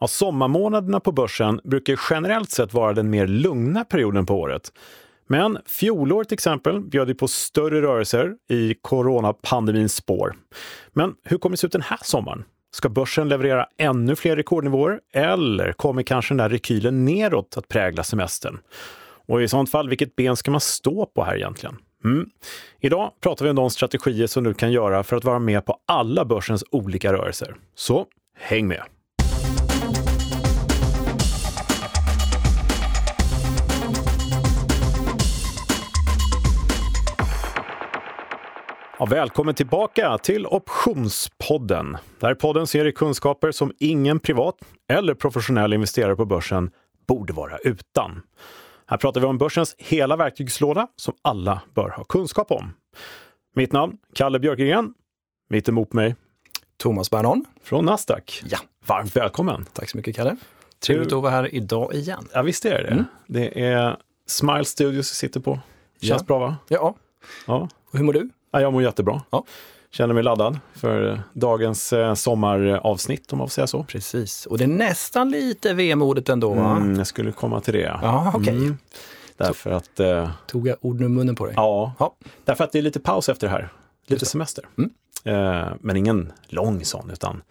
Ja, sommarmånaderna på börsen brukar generellt sett vara den mer lugna perioden på året. Men fjolåret till exempel bjöd ju på större rörelser i coronapandemins spår. Men hur kommer det se ut den här sommaren? Ska börsen leverera ännu fler rekordnivåer eller kommer kanske den där rekylen neråt att prägla semestern? Och i sånt fall, vilket ben ska man stå på här egentligen? Mm. Idag pratar vi om de strategier som du kan göra för att vara med på alla börsens olika rörelser. Så häng med! Ja, välkommen tillbaka till Optionspodden. Det här är podden som ger dig kunskaper som ingen privat eller professionell investerare på börsen borde vara utan. Här pratar vi om börsens hela verktygslåda som alla bör ha kunskap om. Mitt namn, Kalle Björkegren. Mitt emot mig, Thomas Bernon. Från Nasdaq. Ja. Varmt välkommen! Tack så mycket Kalle. Trevligt att vara här idag igen. Ja, visst är det mm. Det är Smile Studios vi sitter på. Känns ja. bra va? Ja. ja. Och hur mår du? Ja, jag mår jättebra. Ja. Känner mig laddad för dagens eh, sommaravsnitt om man får säga så. Precis, och det är nästan lite vemodigt ändå va? Mm, jag skulle komma till det. Ja. Okay. Mm. Därför att... Eh, Tog jag orden ur munnen på dig? Ja, ja, därför att det är lite paus efter det här. Lite semester. Mm. Eh, men ingen lång sån, utan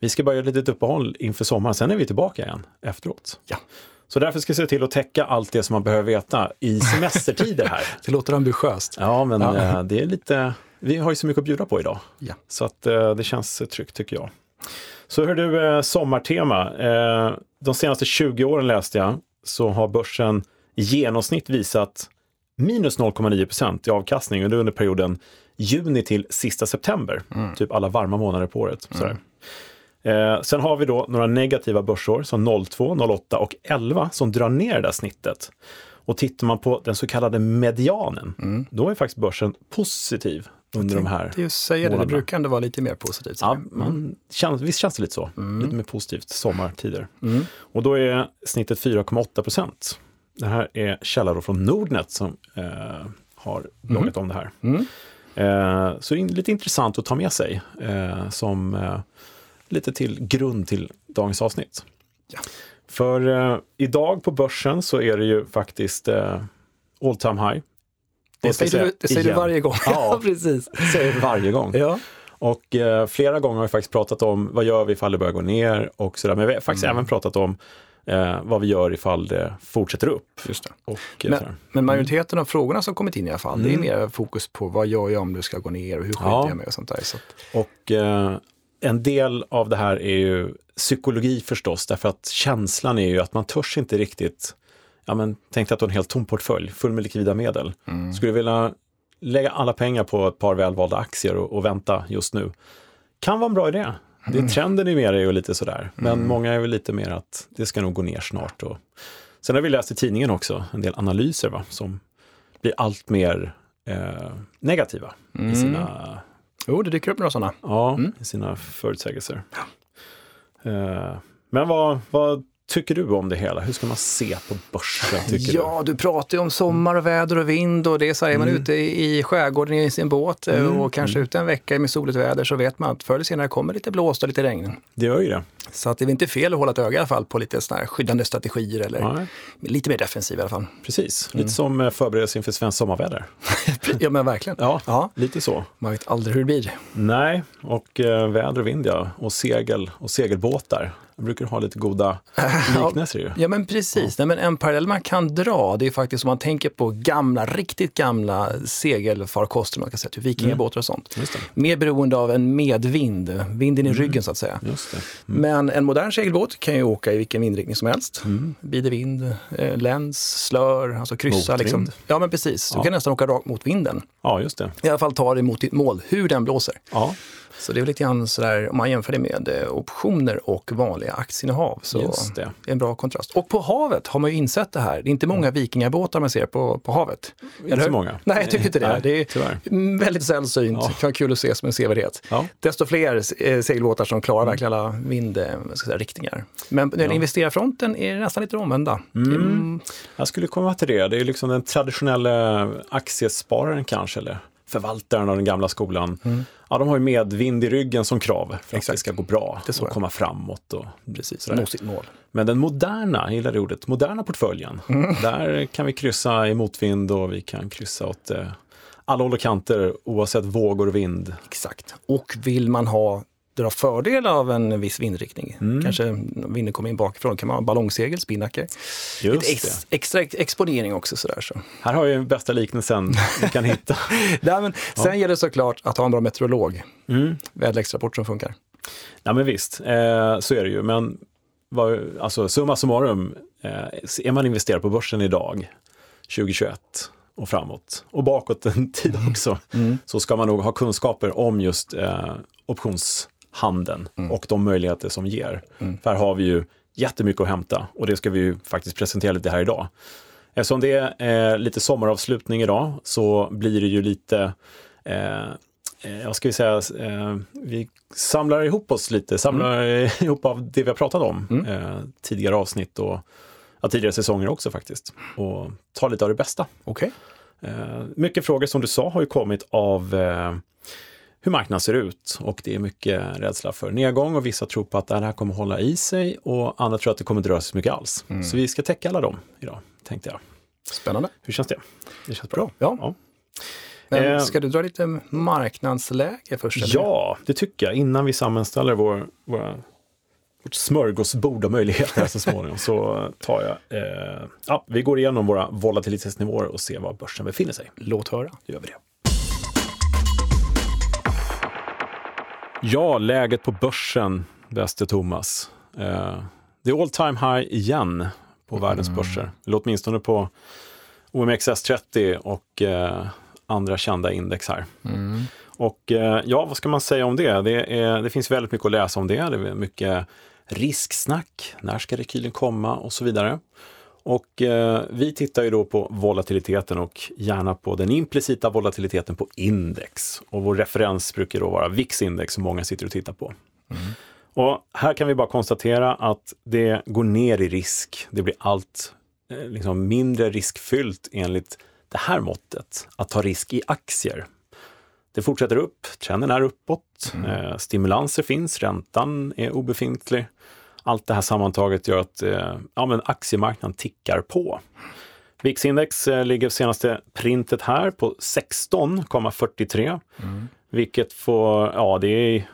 vi ska bara göra ett litet uppehåll inför sommaren. Sen är vi tillbaka igen efteråt. Ja. Så därför ska jag se till att täcka allt det som man behöver veta i semestertider här. det låter ambitiöst. Ja, men ja. Eh, det är lite, vi har ju så mycket att bjuda på idag. Ja. Så att eh, det känns tryggt tycker jag. Så hör du, eh, sommartema. De senaste 20 åren läste jag så har börsen i genomsnitt visat minus 0,9 procent i avkastning under perioden juni till sista september. Mm. Typ alla varma månader på året. Mm. Eh, sen har vi då några negativa börsår som 02, 08 och 11 som drar ner det där snittet. Och tittar man på den så kallade medianen, mm. då är faktiskt börsen positiv under de här Det säger det, det brukar ändå vara lite mer positivt. Ja, man känns, visst känns det lite så. Mm. Lite mer positivt sommartider. Mm. Och då är snittet 4,8 procent. Det här är källor från Nordnet som eh, har bloggat mm. om det här. Mm. Eh, så det är lite intressant att ta med sig eh, som eh, lite till grund till dagens avsnitt. Ja. För eh, idag på börsen så är det ju faktiskt eh, all time high. Det säger, du, det säger du varje gång. Ja, precis. Det säger du varje gång. Ja. Och eh, flera gånger har vi faktiskt pratat om vad gör vi ifall det börjar gå ner och sådär. Men vi har faktiskt mm. även pratat om eh, vad vi gör ifall det fortsätter upp. Just det. Och, eh, men, men, majoriteten av frågorna som kommit in i alla fall, mm. det är mm. mer fokus på vad gör jag om det ska gå ner och hur skiter ja. jag mig och sånt där. Så. Och eh, en del av det här är ju psykologi förstås, därför att känslan är ju att man törs inte riktigt, ja men tänk dig att du har en helt tom portfölj full med likvida medel. Mm. Skulle du vilja lägga alla pengar på ett par välvalda aktier och, och vänta just nu? Kan vara en bra idé. Mm. Det trenden i mer är ju lite sådär, men mm. många är väl lite mer att det ska nog gå ner snart. Och... Sen har vi läst i tidningen också en del analyser va, som blir allt mer eh, negativa i mm. sina Jo, det dyker upp några sådana. Ja, mm. i sina förutsägelser. Ja. Uh, men vad, vad tycker du om det hela? Hur ska man se på börsen? ja, du? du pratar ju om sommar och väder och vind och det är så här, är man mm. ute i skärgården i sin båt eh, mm. och kanske mm. ute en vecka med soligt väder så vet man att förr eller senare kommer lite blåst och lite regn. Det gör ju det. Så att det är inte fel att hålla ett öga i alla fall på lite sådana här skyddande strategier eller Nej. lite mer defensiv i alla fall. Precis, lite mm. som eh, förberedelse inför svenskt sommarväder. ja men verkligen. Ja, ja, lite så. Man vet aldrig hur det blir. Nej, och eh, väder och vind ja, och segel och segelbåtar. Jag brukar ha lite goda liknelser ju. Ja men precis, ja. Nej, men en parallell man kan dra det är faktiskt om man tänker på gamla, riktigt gamla segelfarkoster, man kan säga, typ vikingabåtar och sånt. Mer beroende av en medvind, vinden i mm. ryggen så att säga. Mm. Men en modern segelbåt kan ju åka i vilken vindriktning som helst. Mm. Bidevind, eh, läns, slör, alltså kryssa. Liksom. Ja men precis, du kan nästan åka rakt mot vinden. Ja, just det. I alla fall ta dig mot ditt mål, hur den blåser. Ja. Så det är lite grann sådär, om man jämför det med eh, optioner och vanliga aktieinnehav, så Just det. är en bra kontrast. Och på havet har man ju insett det här. Det är inte många vikingabåtar man ser på, på havet. Inte så många. Nej, jag tycker inte det. Nej, det är tyvärr. väldigt sällsynt. Ja. Kan vara kul att se som en sevärdhet. Ja. Desto fler eh, segelbåtar som klarar mm. verkligen alla vindriktningar. Men när det ja. investerarfronten är det nästan lite omvända. Mm. Mm. Jag skulle komma till det. Det är liksom den traditionella aktiespararen kanske, eller förvaltaren av den gamla skolan, mm. ja, de har ju medvind i ryggen som krav för Exakt. att det ska gå bra och komma framåt. Och, Precis, nå sitt mål. Men den moderna, jag gillar det ordet, moderna portföljen, mm. där kan vi kryssa i motvind och vi kan kryssa åt eh, alla håll och kanter oavsett vågor och vind. Exakt. Och vill man ha dra fördel av en viss vindriktning. Mm. Kanske vinden kommer in bakifrån, kan man ha ballongsegel, spinnaker. Just ex, extra exponering också. Sådär, så. Här har jag bästa liknelsen vi kan hitta. Nej, men sen ja. gäller det såklart att ha en bra meteorolog. Mm. Väderleksrapport som funkar. Ja men visst, eh, så är det ju. Men var, alltså, summa summarum, eh, är man investerad på börsen idag, 2021, och framåt och bakåt en tid också, mm. så ska man nog ha kunskaper om just eh, options handeln mm. och de möjligheter som ger. Mm. För här har vi ju jättemycket att hämta och det ska vi ju faktiskt presentera lite här idag. Eftersom det är lite sommaravslutning idag så blir det ju lite eh, eh vad ska vi säga, eh, vi samlar ihop oss lite, samlar mm. ihop av det vi har pratat om mm. eh, tidigare avsnitt och ja, tidigare säsonger också faktiskt. Och tar lite av det bästa. Okay. Eh, mycket frågor som du sa har ju kommit av eh, hur marknaden ser ut och det är mycket rädsla för nedgång och vissa tror på att det här kommer hålla i sig och andra tror att det kommer inte röra sig så mycket alls. Mm. Så vi ska täcka alla dem idag, tänkte jag. Spännande. Hur känns det? Det känns bra. Ja. ja. Men eh, ska du dra lite marknadsläge först? Eller? Ja, det tycker jag. Innan vi sammanställer vår, våra, vårt smörgåsbord av möjligheter så småningom så tar jag, eh, ja, vi går igenom våra volatilitetsnivåer och ser var börsen befinner sig. Låt höra. Då gör vi det. Ja, läget på börsen, bäste Thomas. Eh, det är all time high igen på mm. världens börser. Eller åtminstone på OMXS30 och eh, andra kända index här. Mm. Och eh, ja, vad ska man säga om det? Det, är, det, finns väldigt mycket att läsa om det. Det är mycket risksnack. När ska rekylen komma och så vidare. Och eh, vi tittar ju då på volatiliteten och gärna på den implicita volatiliteten på index. Och vår referens brukar då vara VIX-index som många sitter och tittar på. Mm. Och här kan vi bara konstatera att det går ner i risk. Det blir allt eh, liksom mindre riskfyllt enligt det här måttet, att ta risk i aktier. Det fortsätter upp, trenden är uppåt, mm. eh, stimulanser finns, räntan är obefintlig allt det här sammantaget gör att eh, ja, men aktiemarknaden tickar på. VIX-index eh, ligger senaste printet här på 16,43. Mm. Vilket får, ja det är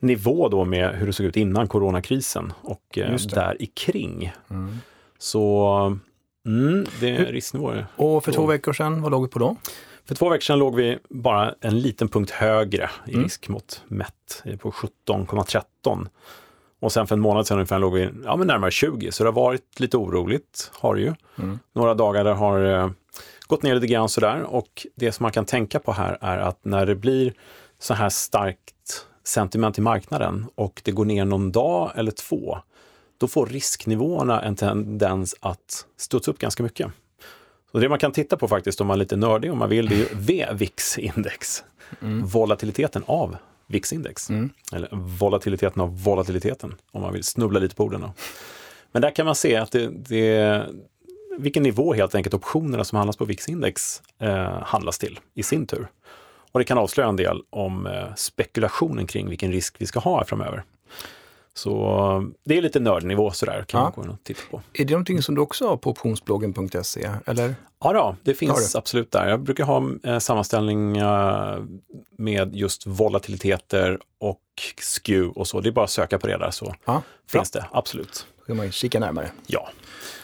nivå då med hur det såg ut innan coronakrisen och eh, där i kring. Mm. Så mm, det är risknivåer. Och för två veckor sedan, vad låg vi på då? För två veckor sedan låg vi bara en liten punkt högre i mm. riskmått mätt, på 17,13. Och sen för en månad sedan ungefär låg vi ja, men närmare 20, så det har varit lite oroligt, har det ju. Mm. Några dagar där har eh, gått ner lite grann sådär och det som man kan tänka på här är att när det blir så här starkt sentiment i marknaden och det går ner någon dag eller två, då får risknivåerna en tendens att studsa upp ganska mycket. Så det man kan titta på faktiskt om man är lite nördig om man vill, det är ju VVIX-index. Mm. Volatiliteten av VIX-index. Mm. Eller volatiliteten av volatiliteten, om man vill snubbla lite på orden. Men där kan man se att det, det vilken nivå helt enkelt optionerna som handlas på VIX-index eh, handlas till i sin tur. Och det kan avslöja en del om eh, spekulationen kring vilken risk vi ska ha framöver. Så det är lite nördnivå sådär, kan ja. man gå och titta på. Är det någonting som du också har på optionsbloggen.se? Eller? Ja, då, det finns absolut där. Jag brukar ha eh, sammanställningar med just volatiliteter och skew och så. Det är bara att söka på det där så ja, finns bra. det, absolut. Kan man kika närmare. Ja.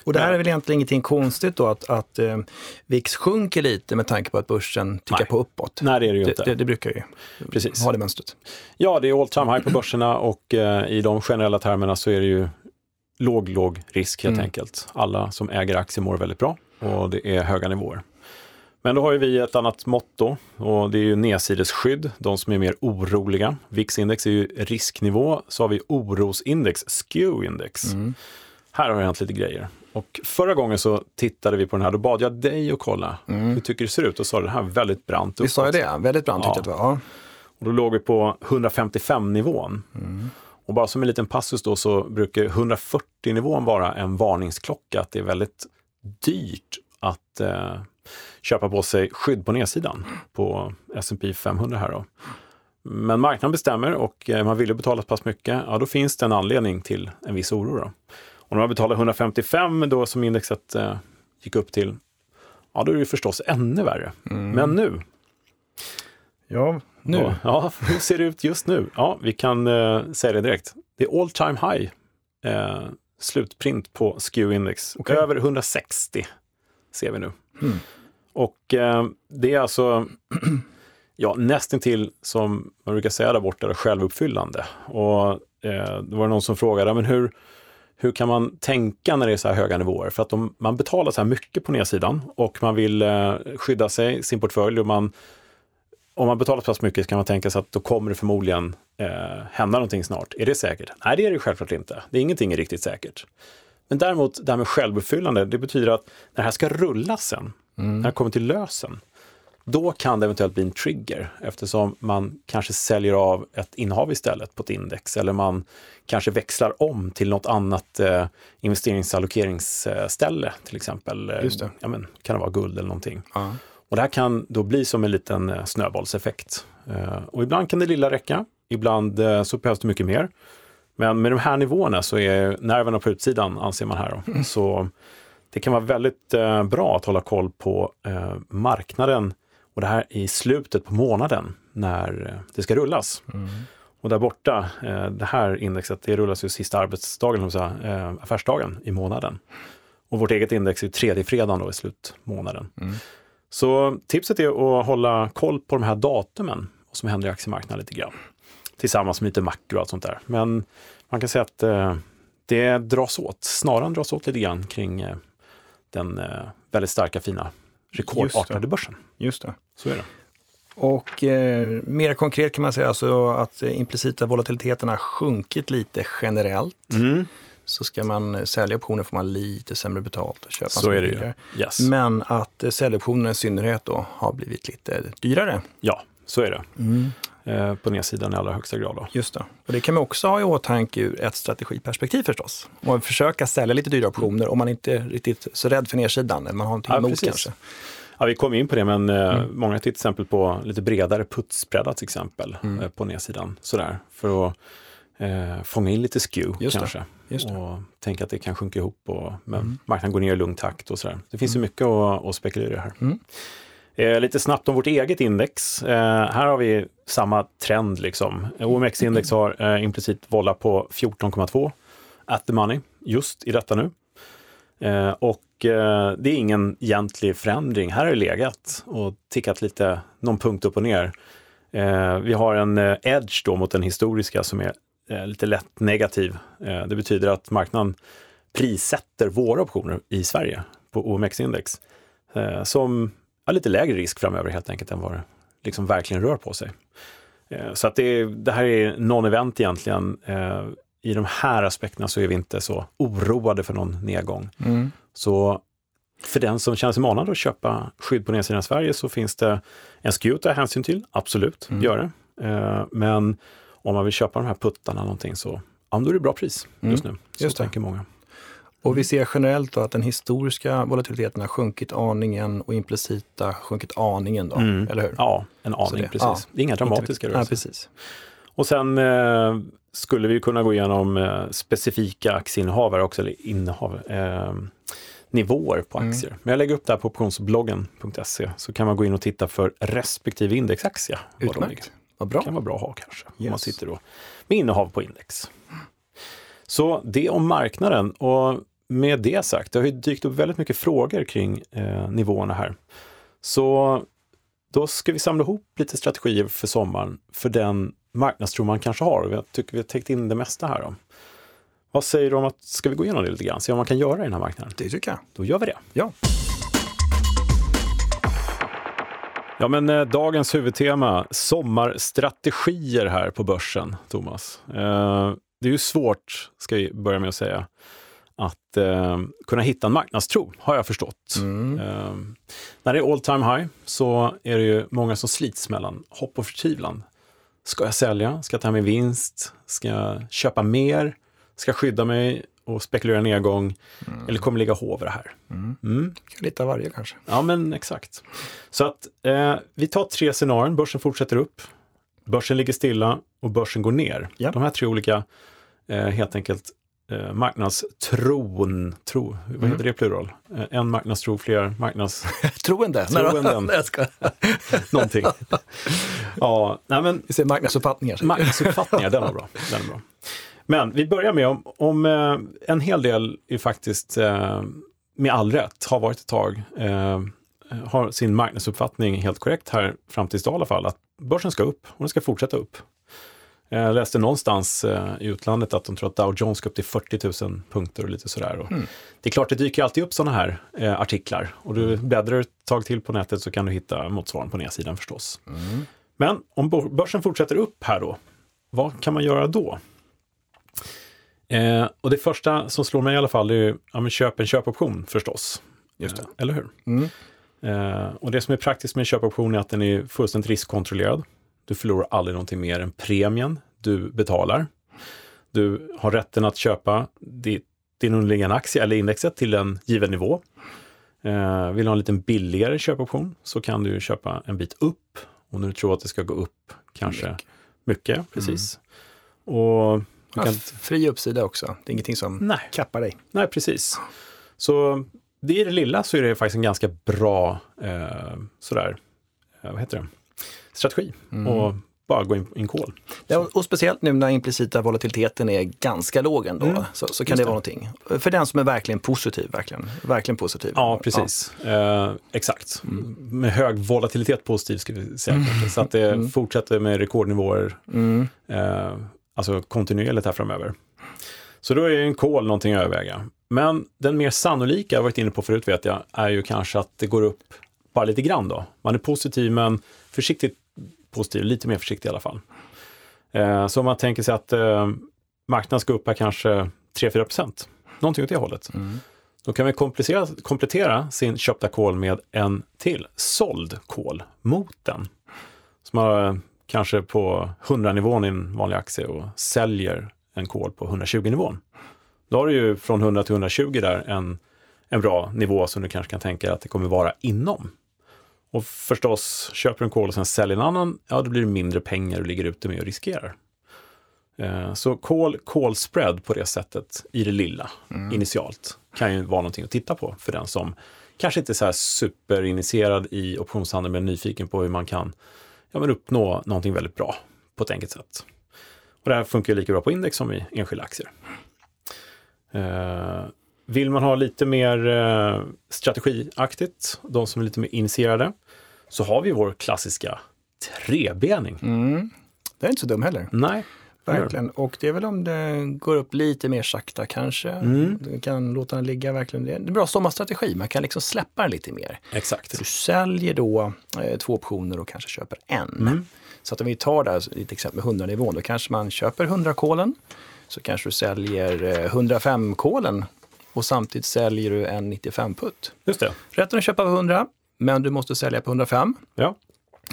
Och det här är väl egentligen ingenting konstigt då att, att eh, VIX sjunker lite med tanke på att börsen tickar på uppåt? Nej, det är det ju inte. Det, det, det brukar ju Precis. ha det mönstret. Ja, det är all time high på börserna och eh, i de generella termerna så är det ju låg, låg risk helt mm. enkelt. Alla som äger aktier mår väldigt bra och det är höga nivåer. Men då har ju vi ett annat motto och det är ju nedsidesskydd, de som är mer oroliga. VIX-index är ju risknivå, så har vi orosindex, SKEW-index. Mm. Här har det hänt lite grejer. Och förra gången så tittade vi på den här, då bad jag dig att kolla. Mm. Hur tycker det ser ut? Och sa det här väldigt brant uppåt. Vi sa ju det, väldigt brant ja. tyckte jag det var. Ja. Och då låg vi på 155-nivån. Mm. Och bara som en liten passus då så brukar 140-nivån vara en varningsklocka, att det är väldigt dyrt att eh, köpa på sig skydd på nedsidan på S&P 500 här då. Men marknaden bestämmer och eh, man vill betala så pass mycket, ja då finns det en anledning till en viss oro. Då. Och när man betalar 155 då som indexet eh, gick upp till, ja då är det förstås ännu värre. Mm. Men nu? Ja, nu? Ja, ja, hur ser det ut just nu? Ja, vi kan eh, säga det direkt. Det är all time high eh, slutprint på SKEW-index. Okay. Över 160 ser vi nu. Mm. Och eh, det är alltså ja, nästintill som man brukar säga där borta, självuppfyllande. Och eh, det var någon som frågade, men hur, hur kan man tänka när det är så här höga nivåer? För att om man betalar så här mycket på nedsidan och man vill eh, skydda sig, sin portfölj och man om man betalar så pass mycket kan man tänka sig att då kommer det förmodligen eh, hända någonting snart. Är det säkert? Nej, det är det självklart inte. Det är ingenting är riktigt säkert. Men däremot det här med självuppfyllande, det betyder att när det här ska rulla sen, mm. när det kommer till lösen, då kan det eventuellt bli en trigger eftersom man kanske säljer av ett innehav istället på ett index eller man kanske växlar om till något annat eh, investeringsallokeringsställe till exempel. Just det. Ja, men, kan det vara guld eller någonting. Uh. Och det här kan då bli som en liten eh, snöbollseffekt. Eh, och ibland kan det lilla räcka, ibland eh, så behövs det mycket mer. Men med de här nivåerna så är nerverna på utsidan, anser man här. Då. Mm. Så det kan vara väldigt bra att hålla koll på marknaden och det här i slutet på månaden när det ska rullas. Mm. Och där borta, det här indexet, det rullas ju sista arbetsdagen, säga, affärsdagen i månaden. Och vårt eget index är tredje fredagen då i slutmånaden. Mm. Så tipset är att hålla koll på de här datumen, vad som händer i aktiemarknaden lite grann. Tillsammans med lite makro och allt sånt där. Men man kan säga att eh, det dras åt, snaran dras åt lite grann kring eh, den eh, väldigt starka, fina, rekordartade börsen. Just det. Så är det. Och eh, mer konkret kan man säga alltså att implicita volatiliteten har sjunkit lite generellt. Mm så ska man sälja optioner får man lite sämre betalt och köpa så är det ju. Yes. Men att eh, säljoptionerna i synnerhet då har blivit lite dyrare. Ja, så är det. Mm. Eh, på nedsidan i allra högsta grad. Då. Just det. Och det kan man också ha i åtanke ur ett strategiperspektiv förstås. Och försöka sälja lite dyra optioner om man inte är riktigt så rädd för nedsidan, eller man har någonting ja, emot precis. kanske. Ja, vi kom in på det, men eh, mm. många till exempel på lite bredare putsbreddar till exempel mm. eh, på nedsidan. Sådär, för att eh, fånga in lite skew Just kanske. Det. Och tänka att det kan sjunka ihop och men mm. marknaden går ner i lugn takt och sådär. Det finns mm. mycket att, att spekulera i här. Eh, lite snabbt om vårt eget index. Eh, här har vi samma trend. Liksom. OMX-index har eh, implicit volla på 14,2 at the money just i detta nu. Eh, och eh, det är ingen egentlig förändring. Här har det legat och tickat lite, någon punkt upp och ner. Eh, vi har en eh, edge då mot den historiska som är eh, lite lätt negativ. Eh, det betyder att marknaden prissätter våra optioner i Sverige på OMX-index eh, som har lite lägre risk framöver helt enkelt än vad det liksom verkligen rör på sig. Eh, så att det, det, här är non-event egentligen. Eh, I de här aspekterna så är vi inte så oroade för någon nedgång. Mm. Så för den som känner sig manad att köpa skydd på nedsidan i Sverige så finns det en SKU att ta hänsyn till, absolut, mm. gör det. Eh, men om man vill köpa de här puttarna någonting så ja, då är det bra pris just mm. nu. Så just tänker många. Och vi ser generellt att den historiska volatiliteten har sjunkit aningen och implicita sjunkit aningen då, mm. eller hur? Ja, en aning det, precis. Ja. Det är inga dramatiska rörelser. Ja, precis. Och sen eh, skulle vi kunna gå igenom eh, specifika aktieinnehavare också, eller innehav, eh, nivåer på mm. aktier. Mm. Men jag lägger upp det här på optionsbloggen.se så kan man gå in och titta för respektive indexaktie. Utmärkt. Vad bra. Det kan vara bra att ha kanske, yes. om man sitter då med innehav på index. Så det om marknaden och med det sagt, det har ju dykt upp väldigt mycket frågor kring eh, nivåerna här. Så då ska vi samla ihop lite strategier för sommaren för den marknadstro man kanske har. Jag tycker vi har täckt in det mesta här. Då. Vad säger du om att, ska vi gå igenom det lite grann, se vad man kan göra i den här marknaden? Det tycker jag. Då gör vi det. Ja. Ja, men eh, dagens huvudtema, sommarstrategier här på börsen, Thomas. Eh, det är ju svårt, ska vi börja med att säga, att eh, kunna hitta en marknadstro, har jag förstått. Mm. Eh, när det är all time high så är det ju många som slits mellan hopp och förtvivlan. Ska jag sälja? Ska jag ta min vinst? Ska jag köpa mer? Ska jag skydda mig? och spekulerar nedgång mm. eller kommer ligga hover här. Mm. Mm. Lite av varje kanske. Ja, men exakt. Så att eh, vi tar tre scenarion. Börsen fortsätter upp, börsen ligger stilla och börsen går ner. Ja. De här tre olika, eh, helt enkelt, eh, marknadstron, tro, vad mm. heter det i plural? Eh, en marknadstro, fler marknads... Troende. Troenden. Nej, jag ska... Någonting. ja, nej men... Vi säger marknadsuppfattningar. Marknadsuppfattningar, den var bra. Den är bra. Men vi börjar med om, om eh, en hel del är faktiskt eh, med all rätt, har varit ett tag, eh, har sin marknadsuppfattning helt korrekt här fram tills idag i alla fall, att börsen ska upp och den ska fortsätta upp. Jag läste någonstans eh, i utlandet att de tror att Dow Jones ska upp till 40 000 punkter och lite sådär. Mm. Det är klart, det dyker alltid upp sådana här eh, artiklar och du bläddrar ett tag till på nätet så kan du hitta motsvarande på nedsidan förstås. Mm. Men om börsen fortsätter upp här då, vad kan man göra då? Eh, och det första som slår mig i alla fall är ju, ja, men köp en köpoption förstås. Just det. Eh, eller hur? Mm. Eh, och det som är praktiskt med en köpoption är att den är fullständigt riskkontrollerad. Du förlorar aldrig någonting mer än premien du betalar. Du har rätten att köpa din underliggande aktie eller indexet till en given nivå. Eh, vill du ha en liten billigare köpoption så kan du köpa en bit upp och när du tror att det ska gå upp kanske mycket, mycket precis. Mm. Och Ja, kan... Fri uppsida också, det är ingenting som Nej. kappar dig. Nej, precis. Så det är det lilla så är det faktiskt en ganska bra eh, sådär, eh, vad heter det, strategi. Mm. Och bara gå in i en kol. Ja, och speciellt nu när implicita volatiliteten är ganska låg ändå, mm. så, så kan det, det, vara någonting. För den som är verkligen positiv, verkligen, verkligen positiv. Ja, precis. Ja. Eh, exakt. Mm. Med hög volatilitet positiv ska vi säga. Mm. Så att det mm. fortsätter med rekordnivåer. Mm. Eh, alltså kontinuerligt här framöver. Så då är en kol någonting att överväga. Men den mer sannolika, jag varit inne på förut vet jag, är ju kanske att det går upp bara lite grann då. Man är positiv men försiktigt positiv, lite mer försiktig i alla fall. Eh, så om man tänker sig att eh, marknaden ska upp här kanske 3-4 procent, någonting åt det hållet. Mm. Då kan vi komplettera sin köpta kol med en till såld kol mot den. Som har kanske på 100-nivån i en vanlig aktie och säljer en kol på 120-nivån. Då har du ju från 100 till 120 där en, en bra nivå som du kanske kan tänka att det kommer vara inom. Och förstås, köper du en kol och sen säljer en annan, ja då blir det mindre pengar du ligger ute med och riskerar. Eh, så kol, kol spread på det sättet i det lilla mm. initialt kan ju vara någonting att titta på för den som kanske inte är så här superinitierad i optionshandel men nyfiken på hur man kan ja, men uppnå någonting väldigt bra på ett enkelt sätt. Och det här funkar lika bra på index som i enskilda aktier. Vill man ha lite mer eh, strategiaktigt, de som är lite mer initierade, så har vi vår klassiska trebening. Mm. Det är inte så dum heller. Nej. Verkligen. Och det är väl om det går upp lite mer sakta kanske. Mm. Du kan låta den ligga verkligen. Det är en bra sommarstrategi. Man kan liksom släppa den lite mer. Exakt. Du säljer då eh, två optioner och kanske köper en. Mm. Så att om vi tar där ett exempel 100-nivån, då kanske man köper 100-kolen. Så kanske du säljer 105-kolen eh, och samtidigt säljer du en 95-putt. Just det. Rätten att köpa på 100, men du måste sälja på 105. Ja.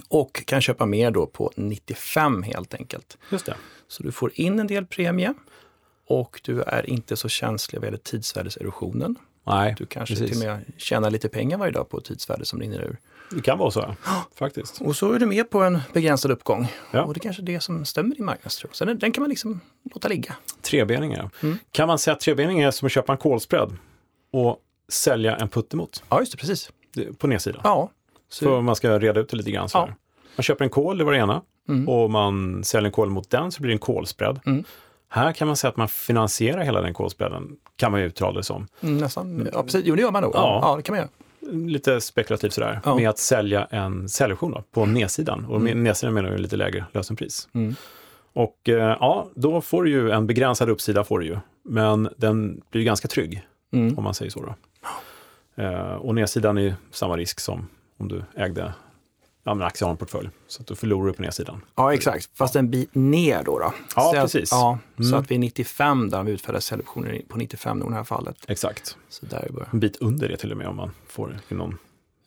Och kan köpa mer då på 95 helt enkelt. Just det. Så du får in en del premie och du är inte så känslig vad gäller tidsvärdeserosionen. Nej, du kanske precis. till och med tjänar lite pengar varje dag på tidsvärde som rinner ur. Det kan vara så, faktiskt. Och så är du med på en begränsad uppgång. Ja. Och det är kanske är det som stämmer i marknadstro. Så den, den, kan man liksom låta ligga. Trebeningar. Mm. Kan man säga att trebeningar är som att köpa en kolspread och sälja en putt emot? Ja, just det, precis. På nedsidan? Ja. Så, så man ska reda ut det lite grann. Så ja. Man köper en kol, det var det ena. Mm. Och man säljer en kol mot den så blir det en kolspread. Mm. Här kan man säga att man finansierar hela den kolspreaden, kan man ju uttala det som. Mm, nästan, ja precis, jo det gör man nog. Ja, ja det kan man göra. Lite spekulativt sådär, ja. med att sälja en säljoption på nedsidan. Och mm. nedsidan menar jag lite lägre lösenpris. Mm. Och eh, ja, då får du ju en begränsad uppsida, får du ju. men den blir ganska trygg, mm. om man säger så. Då. Eh, och nedsidan är samma risk som om du ägde ja, men aktier har en portfölj. Så att du förlorar på nedsidan. Ja, exakt. Fast en bit ner då. då. Ja, så precis. Att, ja, mm. Så att vid 95 där vi utfärdar säljoptioner på 95 i det här fallet. Exakt. Så där En bit under det till och med om man får någon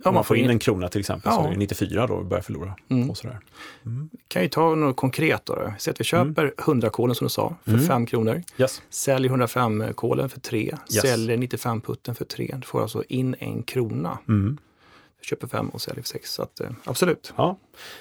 Om man får in en krona till exempel ja. så är det 94 då och börjar förlora. Mm. Och sådär. Mm. Kan ju ta något konkret då. då. Säg att vi köper mm. 100 kolen som du sa för mm. 5 kronor. Yes. Säljer 105 kolen för 3. Yes. Säljer 95 putten för 3. Du får alltså in en krona. Mm. Köper 5 och säljer för 6. Så att, eh, absolut. Ja.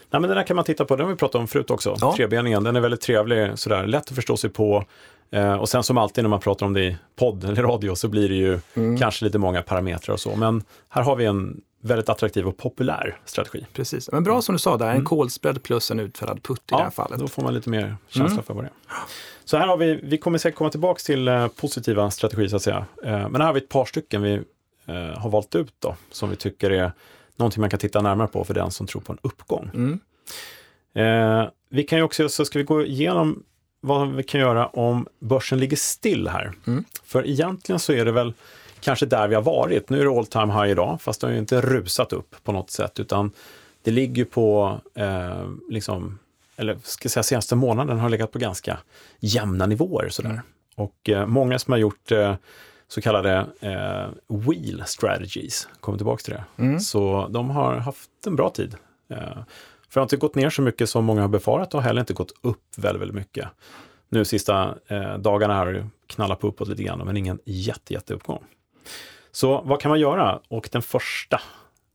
Nej, men den här kan man titta på. Den har vi pratat om förut också. Ja. Trebeningen. Den är väldigt trevlig. Sådär. Lätt att förstå sig på. Eh, och sen som alltid när man pratar om det i podd eller radio så blir det ju mm. kanske lite många parametrar och så. Men här har vi en väldigt attraktiv och populär strategi. Precis, men bra som du sa där, en mm. kolspread plus en utfärdad putt i ja, det här fallet. då får man lite mer känsla mm. för vad det är. Så här har vi, vi kommer säkert komma tillbaka till eh, positiva strategier så att säga. Eh, men här har vi ett par stycken vi har valt ut då, som vi tycker är någonting man kan titta närmare på för den som tror på en uppgång. Mm. Eh, vi kan ju också, så ska vi gå igenom vad vi kan göra om börsen ligger still här. Mm. För egentligen så är det väl kanske där vi har varit. Nu är det all time high idag, fast det har ju inte rusat upp på något sätt, utan det ligger på, eh, liksom, eller ska jag säga senaste månaden har legat på ganska jämna nivåer sådär. Mm. Och eh, många som har gjort eh, så kallade eh, wheel strategies, kommer tillbaka till det. Mm. Så de har haft en bra tid. Eh, för det har inte gått ner så mycket som många har befarat och heller inte gått upp väldigt, väldigt mycket. Nu sista eh, dagarna har det knallat på uppåt lite grann, men ingen jätte, jätteuppgång. Så vad kan man göra? Och den första,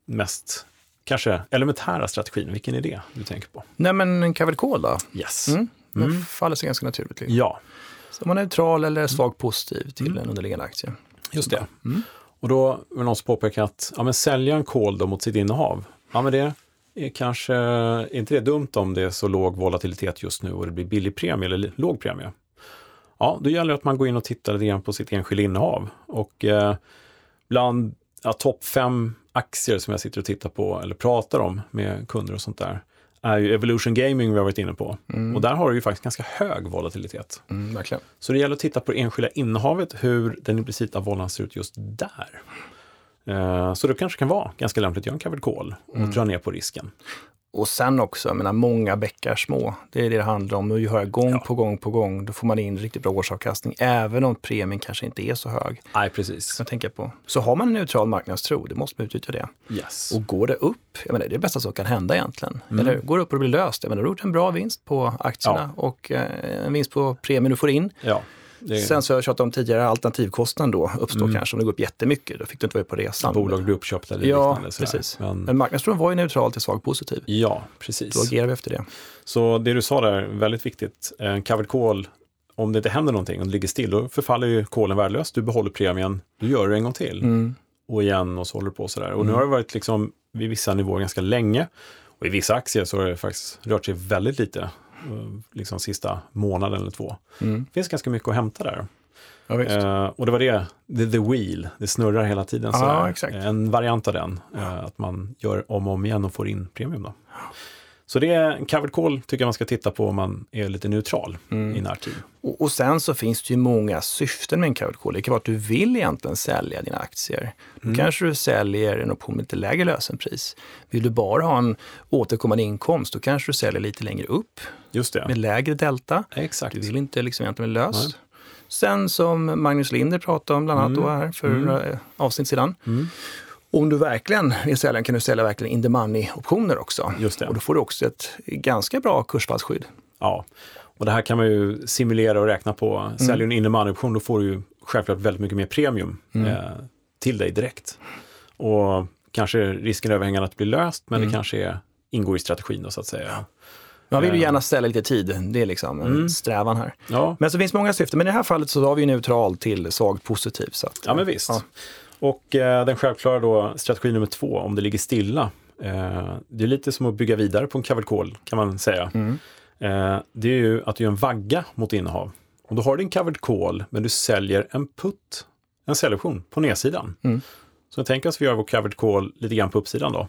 mest kanske elementära strategin, vilken är det du tänker på? Nej men en call då? Yes. Mm. Det mm. faller sig ganska naturligt. Ja. Så man är neutral eller svagt positiv till mm. en underliggande aktie. Just det. Mm. Och då vill någon påpeka att ja, men sälja en call då mot sitt innehav, ja men det är kanske är inte det dumt om det är så låg volatilitet just nu och det blir billig premie eller låg premie. Ja, då gäller det att man går in och tittar lite grann på sitt enskilda innehav. Och eh, bland ja, topp fem aktier som jag sitter och tittar på eller pratar om med kunder och sånt där är ju Evolution Gaming vi har varit inne på. Mm. Och där har du ju faktiskt ganska hög volatilitet. Mm, verkligen. Så det gäller att titta på det enskilda innehavet, hur den implicita volan ser ut just där. Uh, så det kanske kan vara ganska lämpligt att göra en covered call och mm. dra ner på risken. Och sen också, jag menar, många bäckar små. Det är det det handlar om. Nu hör jag gång ja. på gång på gång. Då får man in riktigt bra årsavkastning, även om premien kanske inte är så hög. Nej, precis. Jag tänker på. Så har man en neutral marknadstro, det måste man utnyttja det. Yes. Och går det upp, jag menar, det är det bästa som kan hända egentligen. Mm. Eller går det upp och det blir löst, jag menar, du har gjort en bra vinst på aktierna ja. och eh, en vinst på premien du får in. Ja. Det... Sen så har jag tjatat om tidigare, alternativkostnaden då uppstår mm. kanske om det går upp jättemycket. Då fick du inte vara på resan. Bolag blir uppköpta eller Ja, liknande, precis. Men, Men marknadstroen var ju neutral till svag positiv. Ja, precis. Då agerar vi efter det. Så det du sa där, väldigt viktigt. En covered call, om det inte händer någonting och det ligger still, då förfaller ju kolen värdelöst. Du behåller premien, du gör det en gång till. Mm. Och igen och så håller du på sådär. Och mm. nu har det varit liksom vid vissa nivåer ganska länge. Och i vissa aktier så har det faktiskt rört sig väldigt lite liksom sista månaden eller två. Mm. Det finns ganska mycket att hämta där. Ja, eh, och det var det, the, the wheel, det snurrar hela tiden. Ja, exakt. En variant av den, eh, att man gör om och om igen och får in premium. Då. Så det är en covered call tycker jag man ska titta på om man är lite neutral mm. i närtid. Och, och, sen så finns det ju många syften med en covered call. Det kan vara att du vill egentligen sälja dina aktier. Då mm. kanske du säljer en option med lite lägre lösenpris. Vill du bara ha en återkommande inkomst, då kanske du säljer lite längre upp. Just det. Med lägre delta. Exakt. Du vill inte liksom egentligen löst. Nej. Sen som Magnus Linder pratade om bland annat mm. då här för mm. några avsnitt sedan. Mm. Om du verkligen vill sälja kan du sälja verkligen in the money-optioner också. Just det. Och då får du också ett ganska bra kursfallsskydd. Ja, och det här kan man ju simulera och räkna på. Mm. Säljer du en in the money-option då får du ju självklart väldigt mycket mer premium mm. eh, till dig direkt. Och kanske risken är överhängande att blir löst, men mm. det kanske är, ingår i strategin då så att säga. Man vill ju gärna ställa lite tid, det är liksom en mm. strävan här. Ja. Men så finns många syften, men i det här fallet så har vi neutral till svagt positiv. Så att, ja men visst. Ja. Och eh, den självklara då, strategi nummer två, om det ligger stilla. Eh, det är lite som att bygga vidare på en covered kan man säga. Mm. Eh, det är ju att du gör en vagga mot innehav. Och då har du en covered call, men du säljer en putt, en säljoption på nedsidan. Mm. Så jag tänker att vi gör vår covered call lite grann på uppsidan då.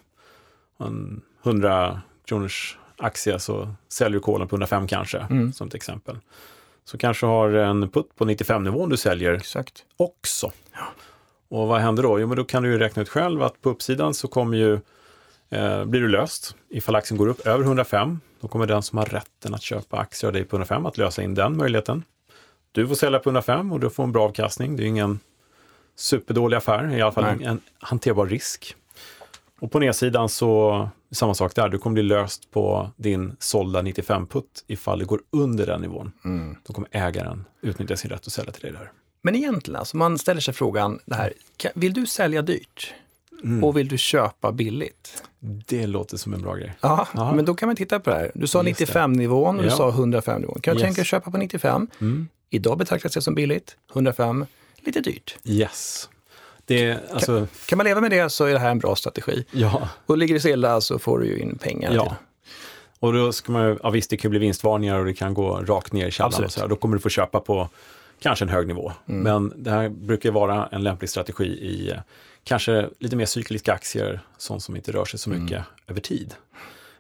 En 100 kronors aktie så säljer du kolen på 105 kanske, mm. som ett exempel. Så kanske har en putt på 95-nivån du säljer Exakt. också. Ja. Och vad händer då? Jo, men då kan du ju räkna ut själv att på uppsidan så kommer ju, eh, blir du löst. Ifall aktien går upp över 105, då kommer den som har rätten att köpa aktier av dig på 105 att lösa in den möjligheten. Du får sälja på 105 och du får en bra avkastning. Det är ingen superdålig affär, i alla fall Nej. en hanterbar risk. Och på nedsidan så, samma sak där, du kommer bli löst på din sålda 95-putt ifall det går under den nivån. Mm. Då kommer ägaren utnyttja sin rätt att sälja till dig där. Men egentligen, alltså man ställer sig frågan, det här, vill du sälja dyrt? Mm. Och vill du köpa billigt? Det låter som en bra grej. Ja, Aha. men då kan man titta på det här. Du sa 95-nivån och du ja. sa 105-nivån. Kan du yes. tänka dig köpa på 95? Mm. Idag betraktas det som billigt. 105, lite dyrt. Yes. Det, alltså... kan, kan, man leva med det så är det här en bra strategi. Ja. Och ligger det stilla så får du ju in pengar. Ja. Till. Och då ska man ja visst det kan bli vinstvarningar och det kan gå rakt ner i källaren. Och så här. Då kommer du få köpa på kanske en hög nivå. Mm. Men det här brukar vara en lämplig strategi i kanske lite mer cykliska aktier, sånt som inte rör sig så mycket mm. över tid.